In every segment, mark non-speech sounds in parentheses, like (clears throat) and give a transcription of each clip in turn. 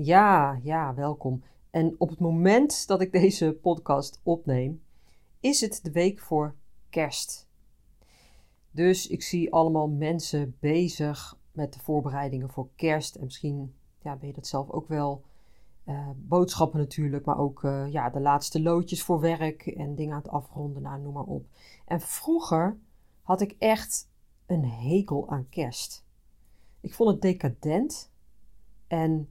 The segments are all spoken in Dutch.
Ja, ja, welkom. En op het moment dat ik deze podcast opneem, is het de week voor kerst. Dus ik zie allemaal mensen bezig met de voorbereidingen voor kerst. En misschien ja, ben je dat zelf ook wel. Uh, boodschappen natuurlijk, maar ook uh, ja, de laatste loodjes voor werk en dingen aan het afronden, nou, noem maar op. En vroeger had ik echt een hekel aan kerst. Ik vond het decadent en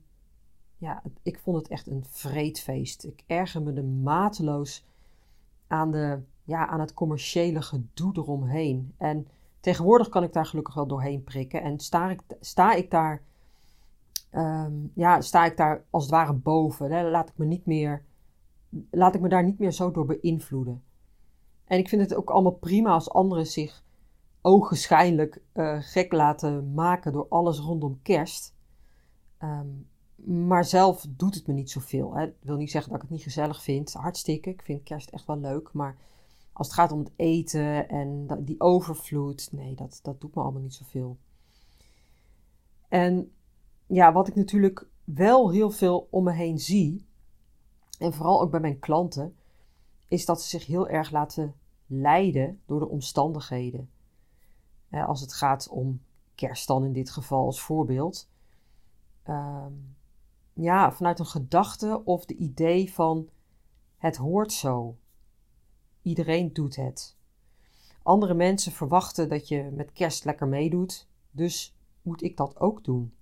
ja, ik vond het echt een vreedfeest. Ik erger me er mateloos aan, de, ja, aan het commerciële gedoe eromheen. En tegenwoordig kan ik daar gelukkig wel doorheen prikken. En sta ik, sta ik daar, ehm, ja, sta ik daar als het ware boven. Hè? Laat ik me niet meer, laat ik me daar niet meer zo door beïnvloeden. En ik vind het ook allemaal prima als anderen zich ogenschijnlijk uh, gek laten maken door alles rondom kerst. Um, maar zelf doet het me niet zoveel. Hè. Wil niet zeggen dat ik het niet gezellig vind. Hartstikke. Ik vind kerst echt wel leuk. Maar als het gaat om het eten en die overvloed, nee, dat, dat doet me allemaal niet zoveel. En ja, wat ik natuurlijk wel heel veel om me heen zie, en vooral ook bij mijn klanten, is dat ze zich heel erg laten leiden door de omstandigheden. Als het gaat om kerst dan in dit geval als voorbeeld. Um, ja, vanuit een gedachte of de idee van het hoort zo. Iedereen doet het. Andere mensen verwachten dat je met kerst lekker meedoet, dus moet ik dat ook doen.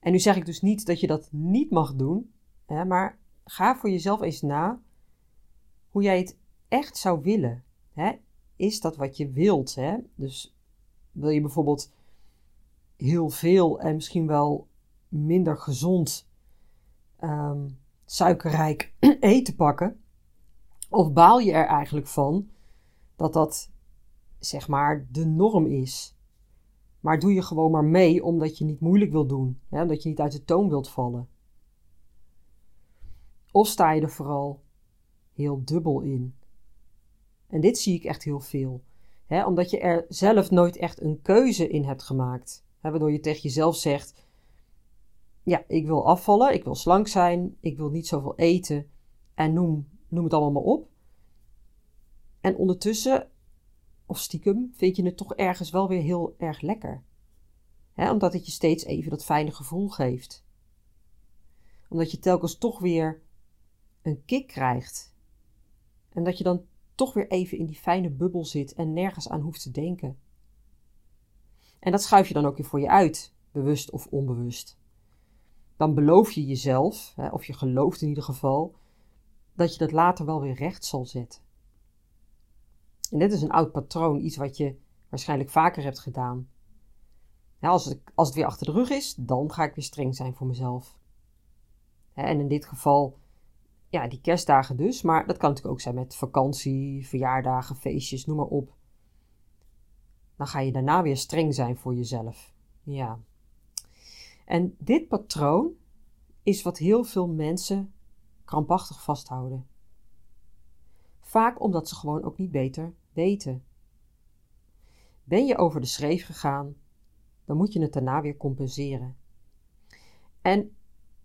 En nu zeg ik dus niet dat je dat niet mag doen, hè, maar ga voor jezelf eens na hoe jij het echt zou willen. Hè? Is dat wat je wilt? Hè? Dus wil je bijvoorbeeld heel veel en misschien wel minder gezond, um, suikerrijk (clears throat) eten pakken? Of baal je er eigenlijk van dat dat zeg maar de norm is? Maar doe je gewoon maar mee omdat je niet moeilijk wilt doen, hè, omdat je niet uit de toon wilt vallen? Of sta je er vooral heel dubbel in? En dit zie ik echt heel veel. Omdat je er zelf nooit echt een keuze in hebt gemaakt. Waardoor je tegen jezelf zegt: ja, ik wil afvallen, ik wil slank zijn, ik wil niet zoveel eten en noem, noem het allemaal maar op. En ondertussen, of stiekem, vind je het toch ergens wel weer heel erg lekker. omdat het je steeds even dat fijne gevoel geeft. Omdat je telkens toch weer een kick krijgt. En dat je dan toch weer even in die fijne bubbel zit en nergens aan hoeft te denken. En dat schuif je dan ook weer voor je uit, bewust of onbewust dan beloof je jezelf, of je gelooft in ieder geval, dat je dat later wel weer recht zal zetten. En dit is een oud patroon, iets wat je waarschijnlijk vaker hebt gedaan. als, het, als het weer achter de rug is, dan ga ik weer streng zijn voor mezelf. En in dit geval, ja, die kerstdagen dus, maar dat kan natuurlijk ook zijn met vakantie, verjaardagen, feestjes, noem maar op. Dan ga je daarna weer streng zijn voor jezelf. Ja, en dit patroon is wat heel veel mensen krampachtig vasthouden. Vaak omdat ze gewoon ook niet beter weten. Ben je over de schreef gegaan, dan moet je het daarna weer compenseren. En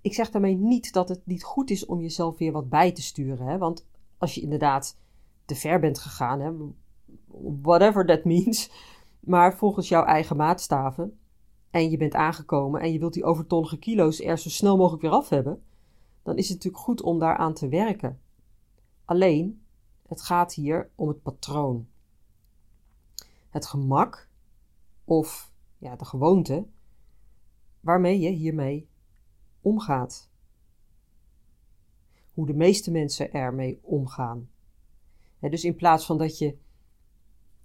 ik zeg daarmee niet dat het niet goed is om jezelf weer wat bij te sturen. Hè? Want als je inderdaad te ver bent gegaan, hè, whatever that means, (laughs) maar volgens jouw eigen maatstaven, en je bent aangekomen en je wilt die overtollige kilo's er zo snel mogelijk weer af hebben, dan is het natuurlijk goed om daaraan te werken. Alleen, het gaat hier om het patroon. Het gemak of ja, de gewoonte waarmee je hiermee omgaat. Hoe de meeste mensen ermee omgaan. dus in plaats van dat je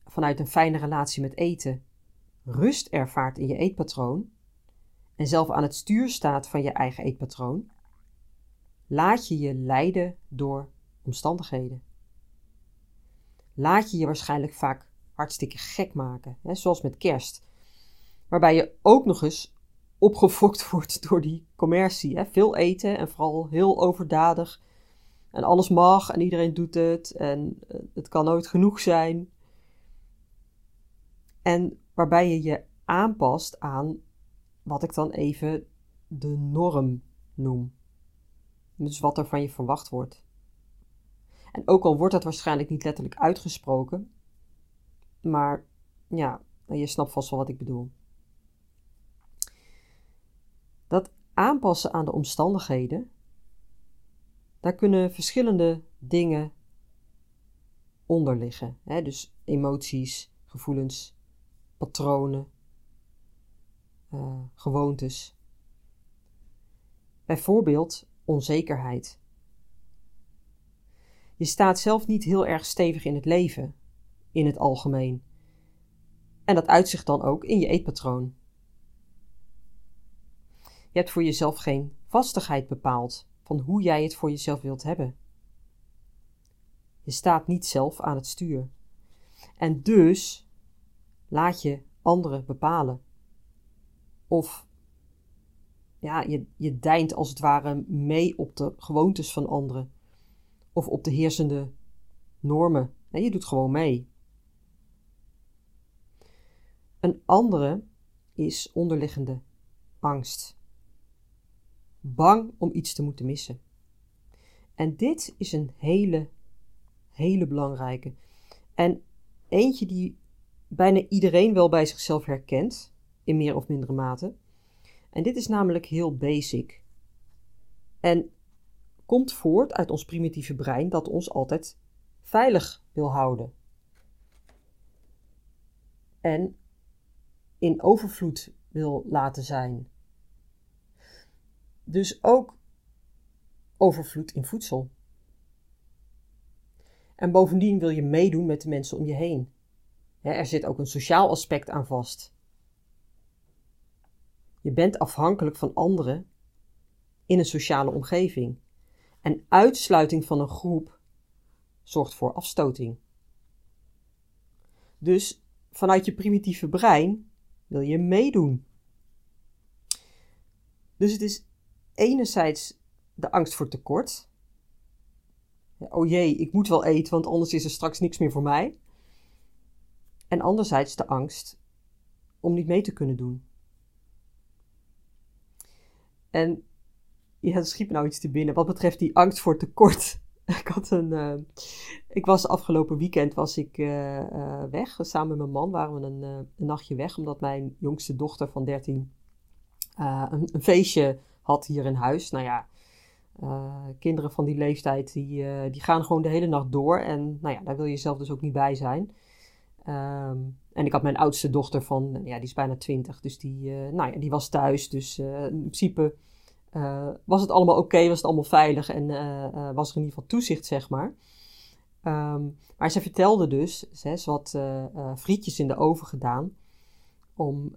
vanuit een fijne relatie met eten rust ervaart in je eetpatroon en zelf aan het stuur staat van je eigen eetpatroon, laat je je leiden door omstandigheden. Laat je je waarschijnlijk vaak hartstikke gek maken, hè, zoals met kerst, waarbij je ook nog eens opgefokt (laughs) wordt door die commercie. Hè. Veel eten en vooral heel overdadig. En alles mag en iedereen doet het en eh, het kan nooit genoeg zijn. En waarbij je je aanpast aan wat ik dan even de norm noem. Dus wat er van je verwacht wordt. En ook al wordt dat waarschijnlijk niet letterlijk uitgesproken, maar ja, je snapt vast wel wat ik bedoel. Dat aanpassen aan de omstandigheden, daar kunnen verschillende dingen onder liggen. Hè? Dus emoties, gevoelens, patronen, uh, gewoontes. Bijvoorbeeld onzekerheid. Je staat zelf niet heel erg stevig in het leven, in het algemeen. En dat uitzicht dan ook in je eetpatroon. Je hebt voor jezelf geen vastigheid bepaald van hoe jij het voor jezelf wilt hebben. Je staat niet zelf aan het stuur. En dus laat je anderen bepalen. Of ja, je, je deint als het ware mee op de gewoontes van anderen. Of op de heersende normen. Je doet gewoon mee. Een andere is onderliggende angst. Bang om iets te moeten missen. En dit is een hele, hele belangrijke. En eentje die bijna iedereen wel bij zichzelf herkent, in meer of mindere mate. En dit is namelijk heel basic. En komt voort uit ons primitieve brein dat ons altijd veilig wil houden. En in overvloed wil laten zijn. Dus ook overvloed in voedsel. En bovendien wil je meedoen met de mensen om je heen. Er zit ook een sociaal aspect aan vast. Je bent afhankelijk van anderen in een sociale omgeving. En uitsluiting van een groep zorgt voor afstoting. Dus vanuit je primitieve brein wil je meedoen. Dus het is enerzijds de angst voor tekort. Oh jee, ik moet wel eten, want anders is er straks niks meer voor mij. En anderzijds de angst om niet mee te kunnen doen. En ja, er schiet me nou iets te binnen. Wat betreft die angst voor tekort. (laughs) ik had een. Uh, ik was afgelopen weekend was ik uh, uh, weg. Samen met mijn man waren we een, een, nachtje weg. Omdat mijn jongste dochter van 13 een, een, feestje had hier in huis. Nou ja, kinderen van die leeftijd die, die gaan gewoon de hele nacht door. En nou ja, daar wil je zelf dus ook niet bij zijn. Um, en ik had mijn oudste dochter van, ja, die is bijna 20. Dus die, nou ja, die was thuis. Dus in principe uh, was het allemaal oké, was het allemaal veilig en was er in ieder geval toezicht, zeg maar. Um, maar ze vertelde dus, ze, ze had frietjes in de oven gedaan om,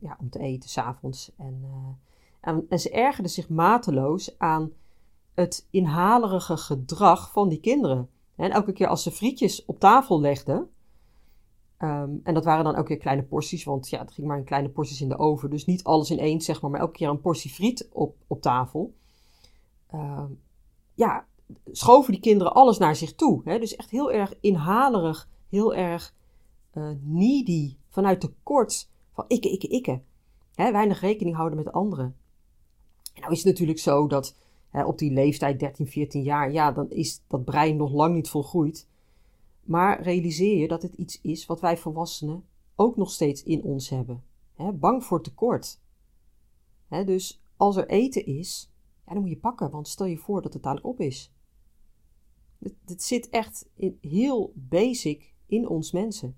ja, om te eten s'avonds. En, en, en, ze ergerde zich mateloos aan het inhalerige gedrag van die kinderen. En elke keer als ze frietjes op tafel legden, Um, en dat waren dan elke keer kleine porties, want ja, het ging maar in kleine porties in de oven. Dus niet alles in één, zeg maar, maar elke keer een portie friet op, op tafel. Um, ja, schoven die kinderen alles naar zich toe. Hè? Dus echt heel erg inhalerig, heel erg uh, needy, vanuit tekort van ikke, ikke, ikke. Hè? Weinig rekening houden met anderen. En nou is het natuurlijk zo dat hè, op die leeftijd, 13, 14 jaar, ja, dan is dat brein nog lang niet volgroeid. Maar realiseer je dat het iets is wat wij volwassenen ook nog steeds in ons hebben. bang voor tekort. dus als er eten is, ja, dan moet je pakken, want stel je voor dat het dadelijk op is. Het, zit echt heel basic in ons mensen.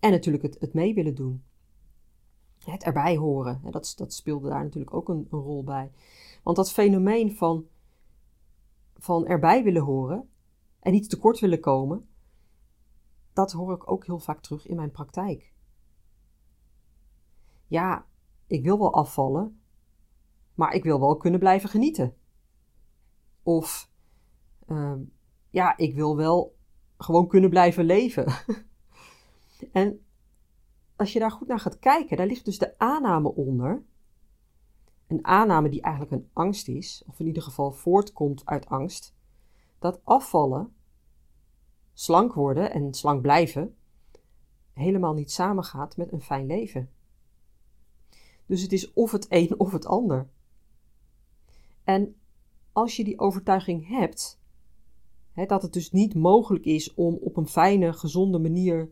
En natuurlijk het, het mee willen doen. Het erbij horen, dat, dat speelde daar natuurlijk ook een, een rol bij. Want dat fenomeen van, van erbij willen horen, en niet tekort willen komen, dat hoor ik ook heel vaak terug in mijn praktijk. Ja, ik wil wel afvallen, maar ik wil wel kunnen blijven genieten. Of ehm, ja, ik wil wel gewoon kunnen blijven leven. (laughs) en als je daar goed naar gaat kijken, daar ligt dus de aanname onder. Een aanname die eigenlijk een angst is, of in ieder geval voortkomt uit angst, dat afvallen, slank worden en slank blijven, helemaal niet samengaat met een fijn leven. Dus het is of het een of het ander. En als je die overtuiging hebt, hè, dat het dus niet mogelijk is om op een fijne, gezonde manier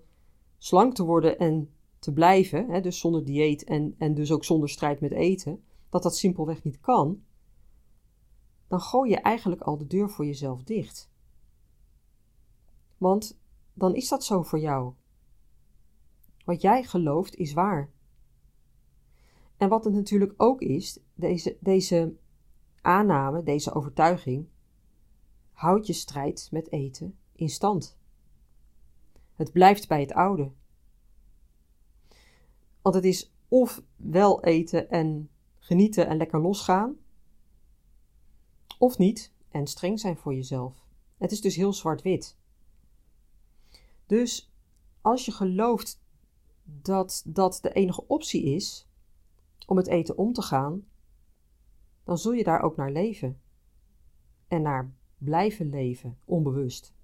slank te worden en te blijven, hè, dus zonder dieet en, en dus ook zonder strijd met eten, dat dat simpelweg niet kan, dan gooi je eigenlijk al de deur voor jezelf dicht. Want dan is dat zo voor jou. Wat jij gelooft is waar. En wat het natuurlijk ook is, deze, deze aanname, deze overtuiging, houdt je strijd met eten in stand. Het blijft bij het oude. Want het is of wel eten en genieten en lekker losgaan, of niet en streng zijn voor jezelf. Het is dus heel zwart-wit. Dus als je gelooft dat dat de enige optie is om het eten om te gaan, dan zul je daar ook naar leven. En naar blijven leven, onbewust.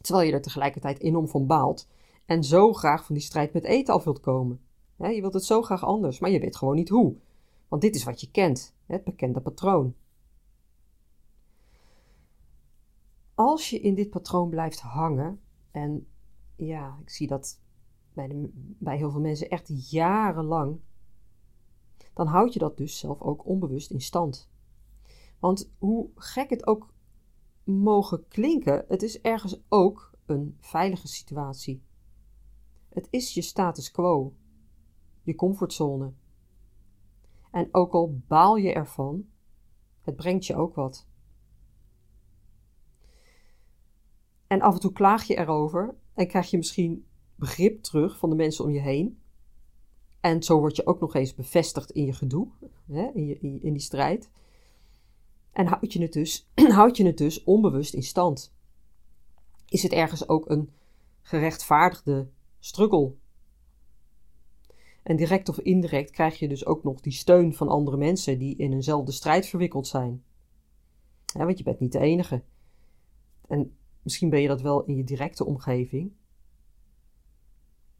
Terwijl je er tegelijkertijd enorm van baalt en zo graag van die strijd met eten af wilt komen. je wilt het zo graag anders, maar je weet gewoon niet hoe. Want dit is wat je kent, het bekende patroon. Als je in dit patroon blijft hangen, en ja, ik zie dat bij, bij heel veel mensen echt jarenlang, dan houd je dat dus zelf ook onbewust in stand. Want hoe gek het ook mogen klinken, het is ergens ook een veilige situatie. Het is je status quo, je comfortzone. En ook al baal je ervan, het brengt je ook wat. En af en toe klaag je erover en krijg je misschien begrip terug van de mensen om je heen. En zo word je ook nog eens bevestigd in je gedoe, hè, in, je, in, die strijd. En houd je, het dus, (clears throat) houd je het dus onbewust in stand. Is het ergens ook een gerechtvaardigde struggle? En direct of indirect krijg je dus ook nog die steun van andere mensen die in eenzelfde strijd verwikkeld zijn. Want je bent niet de enige. En misschien ben je dat wel in je directe omgeving.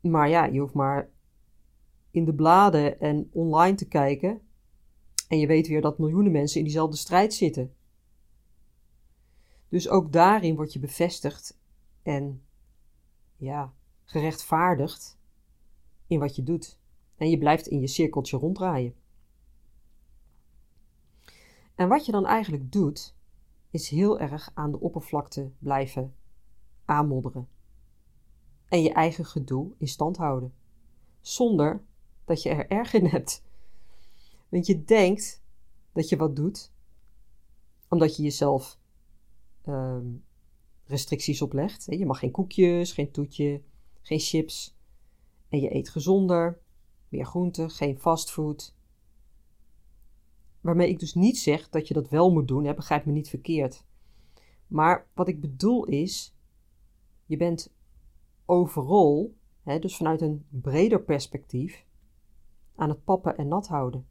Maar ja, je hoeft maar in de bladen en online te kijken. En je weet weer dat miljoenen mensen in diezelfde strijd zitten. Dus ook daarin word je bevestigd en ja, gerechtvaardigd in wat je doet. En je blijft in je cirkeltje ronddraaien. En wat je dan eigenlijk doet, is heel erg aan de oppervlakte blijven aanmodderen. En je eigen gedoe in stand houden. Zonder dat je er (laughs) erg in hebt. Want je denkt dat je wat doet, omdat je jezelf uh, restricties oplegt. Je mag geen koekjes, geen toetje, geen chips. En je eet gezonder, meer groente, geen fastfood. Waarmee ik dus niet zeg dat je dat wel moet doen, hè, begrijp me niet verkeerd. Maar wat ik bedoel is, je bent overal, dus vanuit een breder perspectief, aan het pappen en nat houden.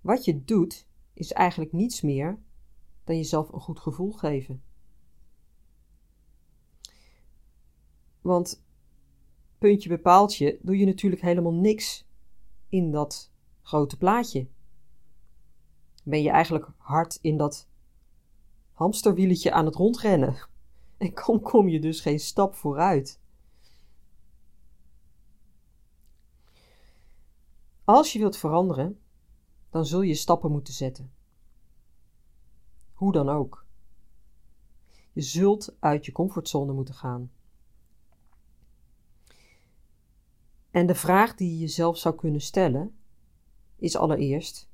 Wat je doet, is eigenlijk niets meer dan jezelf een goed gevoel geven. Want puntje bepaaltje doe je natuurlijk helemaal niks in dat grote plaatje. Ben je eigenlijk hard in dat hamsterwieletje aan het rondrennen (laughs) en kom, kom je dus geen stap vooruit. Als je wilt veranderen, dan zul je stappen moeten zetten. Hoe dan ook. Je zult uit je comfortzone moeten gaan. En de vraag die je jezelf zou kunnen stellen is allereerst: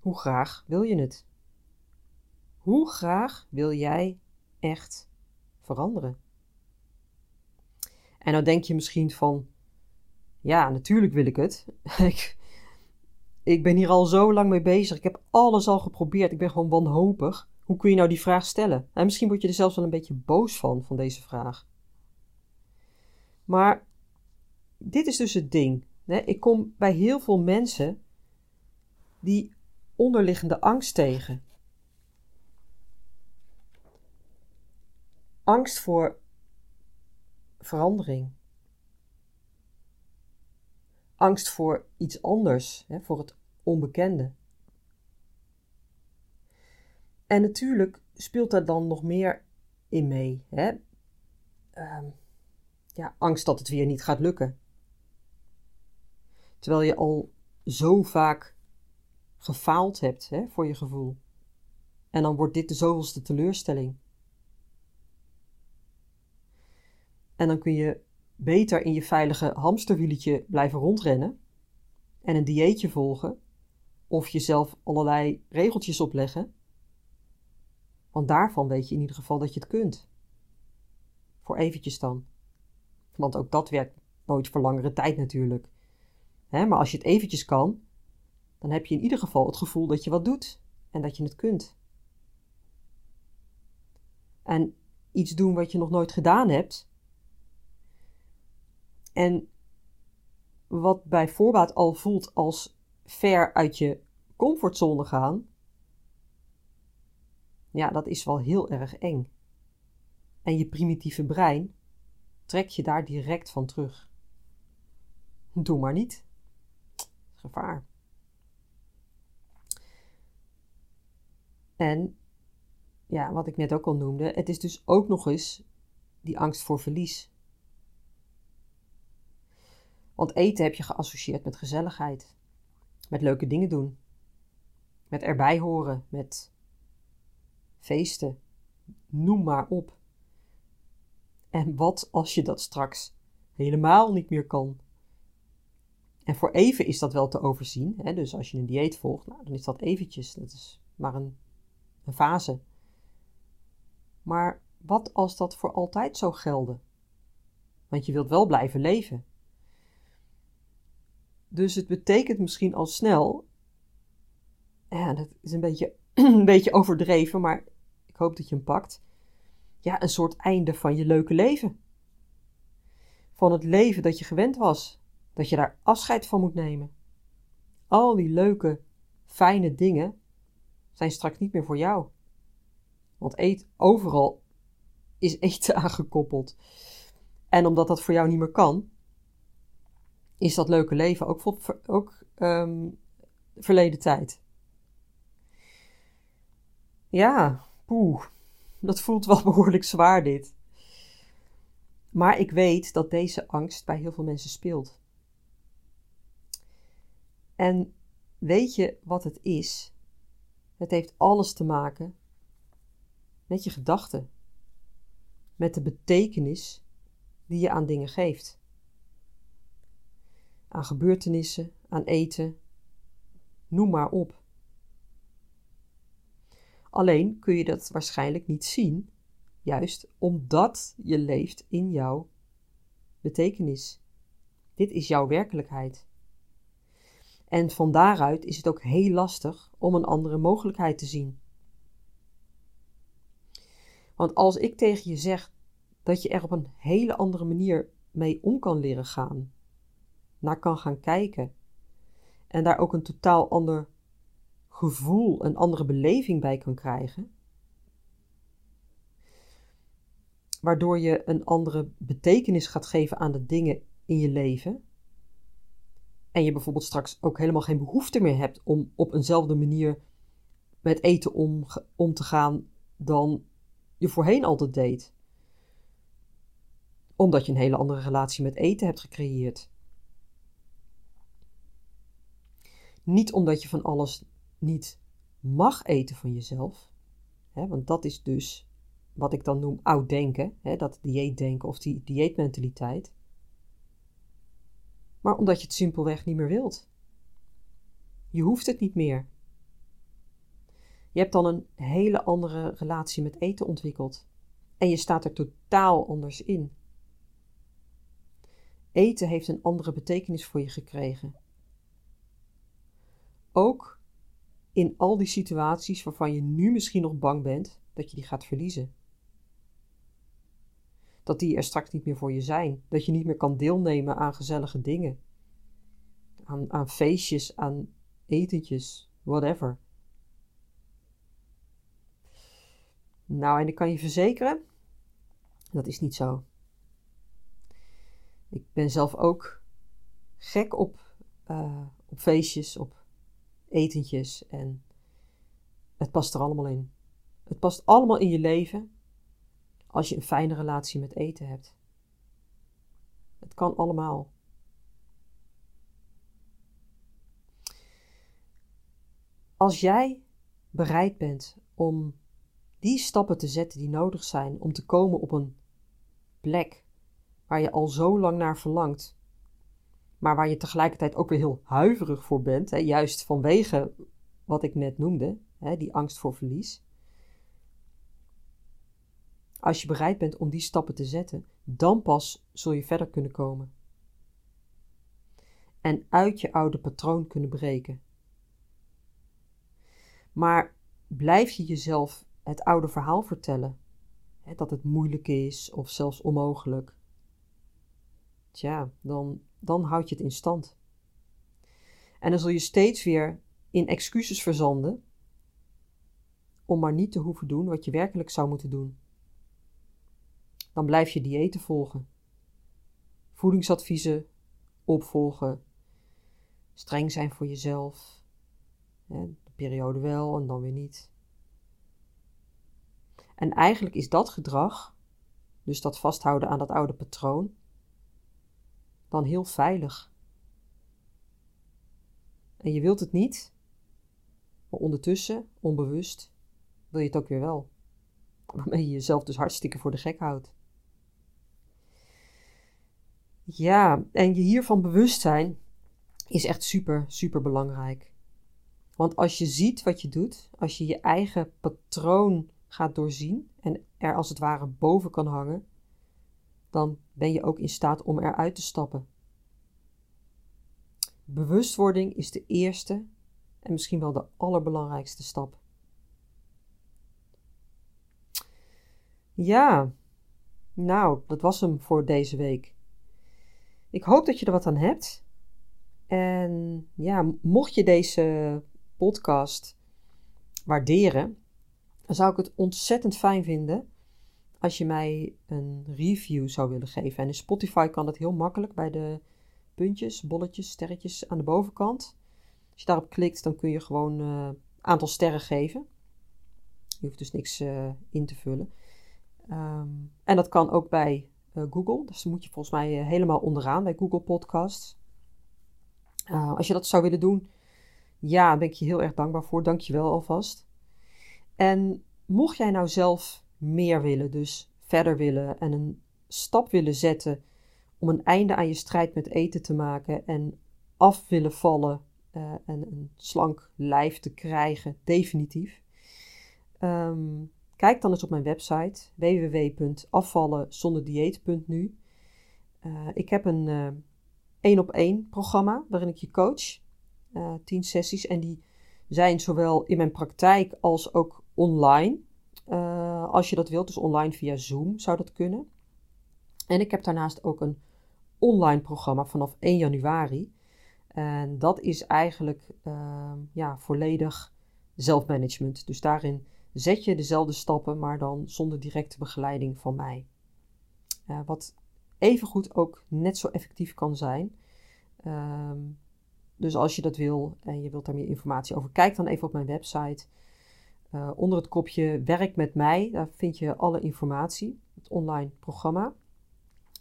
hoe graag wil je het? Hoe graag wil jij echt veranderen? En dan denk je misschien van: Ja, natuurlijk wil ik het. (laughs) ik, ik ben hier al zo lang mee bezig. Ik heb alles al geprobeerd. Ik ben gewoon wanhopig. Hoe kun je nou die vraag stellen? En misschien word je er zelfs wel een beetje boos van, van deze vraag. Maar dit is dus het ding. Ik kom bij heel veel mensen die onderliggende angst tegen. Angst voor verandering. Angst voor iets anders, hè, voor het onbekende. En natuurlijk speelt daar dan nog meer in mee. Hè? Ehm, ja, angst dat het weer niet gaat lukken. Terwijl je al zo vaak gefaald hebt hè, voor je gevoel. En dan wordt dit de zoveelste teleurstelling. En dan kun je beter in je veilige hamsterwieletje blijven rondrennen en een dieetje volgen of jezelf allerlei regeltjes opleggen. Want daarvan weet je in ieder geval dat je het kunt. Voor eventjes dan. Want ook dat werkt nooit voor langere tijd natuurlijk. Maar als je het eventjes kan, dan heb je in ieder geval het gevoel dat je wat doet en dat je het kunt. En iets doen wat je nog nooit gedaan hebt, en wat bij voorbaat al voelt als ver uit je comfortzone gaan, ja, dat is wel heel erg eng. En je primitieve brein trek je daar direct van terug. Doe maar niet. En ja, wat ik net ook al noemde, het is dus ook nog eens die angst voor verlies. Want eten heb je geassocieerd met gezelligheid, met leuke dingen doen, met erbij horen, met feesten, noem maar op. En wat als je dat straks helemaal niet meer kan? En voor even is dat wel te overzien. Hè? Dus als je een dieet volgt, nou, dan is dat eventjes. Dat is maar een, een fase. Maar wat als dat voor altijd zou gelden? Want je wilt wel blijven leven. Dus het betekent misschien al snel, ja, dat is een beetje, (clears throat) een beetje overdreven, maar ik hoop dat je hem pakt. Ja, een soort einde van je leuke leven. Van het leven dat je gewend was, dat je daar afscheid van moet nemen. Al die leuke, fijne dingen zijn straks niet meer voor jou. Want eet overal is eten (laughs) aangekoppeld. En omdat dat voor jou niet meer kan, is dat leuke leven ook, ook um, verleden tijd. Ja, poeh, dat voelt wel (laughs) behoorlijk zwaar dit. Maar ik weet dat deze angst bij heel veel mensen speelt. En weet je wat het is? Het heeft alles te maken met je gedachten, met de betekenis die je aan dingen geeft aan gebeurtenissen, aan eten, noem maar op. Alleen kun je dat waarschijnlijk niet zien, juist omdat je leeft in jouw betekenis. Dit is jouw werkelijkheid. En van daaruit is het ook heel lastig om een andere mogelijkheid te zien. Want als ik tegen je zeg dat je er op een hele andere manier mee om kan leren gaan, naar kan gaan kijken. En daar ook een totaal ander gevoel, een andere beleving bij kan krijgen. Waardoor je een andere betekenis gaat geven aan de dingen in je leven. En je bijvoorbeeld straks ook helemaal geen behoefte meer hebt om op eenzelfde manier met eten om, om te gaan dan je voorheen altijd deed. Omdat je een hele andere relatie met eten hebt gecreëerd. Niet omdat je van alles niet mag eten van jezelf. Hè, want dat is dus wat ik dan noem oud denken. Hè, dat dieetdenken of die dieetmentaliteit. Maar omdat je het simpelweg niet meer wilt. Je hoeft het niet meer. Je hebt dan een hele andere relatie met eten ontwikkeld. En je staat er totaal anders in. eten heeft een andere betekenis voor je gekregen. Ook in al die situaties waarvan je nu misschien nog bang bent dat je die gaat verliezen. Dat die er straks niet meer voor je zijn. Dat je niet meer kan deelnemen aan gezellige dingen. Aan, aan feestjes, aan etentjes, whatever. Nou, en ik kan je verzekeren, dat is niet zo. Ik ben zelf ook gek op, uh, op feestjes, op etentjes en het past er allemaal in. Het past allemaal in je leven als je een fijne relatie met eten hebt. Het kan allemaal. Als jij bereid bent om die stappen te zetten die nodig zijn om te komen op een plek waar je al zo lang naar verlangt, maar waar je tegelijkertijd ook weer heel huiverig voor bent, hè, juist vanwege wat ik net noemde, hè, die angst voor verlies. Als je bereid bent om die stappen te zetten, dan pas zul je verder kunnen komen. En uit je oude patroon kunnen breken. Maar blijf je jezelf het oude verhaal vertellen, hè, dat het moeilijk is of zelfs onmogelijk, tja, dan, dan houd je het in stand. En dan zul je steeds weer in excuses verzanden om maar niet te hoeven doen wat je werkelijk zou moeten doen. Dan blijf je diëten volgen, voedingsadviezen opvolgen, streng zijn voor jezelf, de periode wel en dan weer niet. En eigenlijk is dat gedrag, dus dat vasthouden aan dat oude patroon, dan heel veilig. En je wilt het niet, maar ondertussen, onbewust, wil je het ook weer wel. Waarmee je jezelf dus hartstikke voor de gek houdt. Ja, en je hiervan bewust zijn is echt super, super belangrijk. Want als je ziet wat je doet, als je je eigen patroon gaat doorzien en er als het ware boven kan hangen, dan ben je ook in staat om eruit te stappen. Bewustwording is de eerste en misschien wel de allerbelangrijkste stap. Ja, nou, dat was hem voor deze week. Ik hoop dat je er wat aan hebt. En ja, mocht je deze podcast waarderen, dan zou ik het ontzettend fijn vinden als je mij een review zou willen geven. En in Spotify kan dat heel makkelijk bij de puntjes, bolletjes, sterretjes aan de bovenkant. Als je daarop klikt, dan kun je gewoon een uh, aantal sterren geven. Je hoeft dus niks uh, in te vullen. Um, en dat kan ook bij Google. Dus dan moet je volgens mij helemaal onderaan bij Google Podcasts. als je dat zou willen doen, ja, ben ik je heel erg dankbaar voor. Dank je wel alvast. En mocht jij nou zelf meer willen, dus verder willen en een stap willen zetten om een einde aan je strijd met eten te maken en af willen vallen en een slank lijf te krijgen, definitief. Um, kijk dan eens op mijn website www.afvallenzonderdieet.nu. Uh, ik heb een uh, één op één programma waarin ik je coach, uh, tien sessies en die zijn zowel in mijn praktijk als ook online. Als je dat wilt, dus online via Zoom zou dat kunnen. En ik heb daarnaast ook een online programma vanaf 1 januari. En dat is eigenlijk ja, volledig zelfmanagement. Dus daarin zet je dezelfde stappen, maar dan zonder directe begeleiding van mij. Uh, wat evengoed ook net zo effectief kan zijn. Uh, dus als je dat wil en je wilt daar meer informatie over, kijk dan even op mijn website. Uh, onder het kopje Werk met mij, daar vind je alle informatie, het online programma.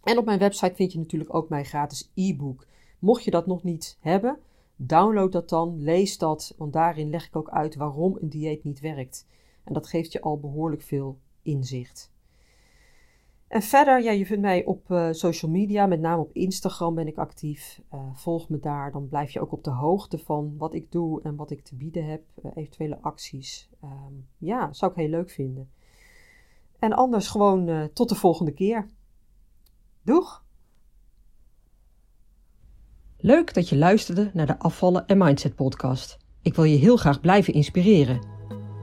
En op mijn website vind je natuurlijk ook mijn gratis e-book. Mocht je dat nog niet hebben, download dat dan, lees dat, want daarin leg ik ook uit waarom een dieet niet werkt. En dat geeft je al behoorlijk veel inzicht. En verder, ja, je vindt mij op uh, social media, met name op Instagram ben ik actief. Uh, volg me daar, dan blijf je ook op de hoogte van wat ik doe en wat ik te bieden heb, uh, eventuele acties. Um, ja, zou ik heel leuk vinden. En anders gewoon tot de volgende keer. Doeg! Leuk dat je luisterde naar de Afvallen en Mindset podcast. Ik wil je heel graag blijven inspireren.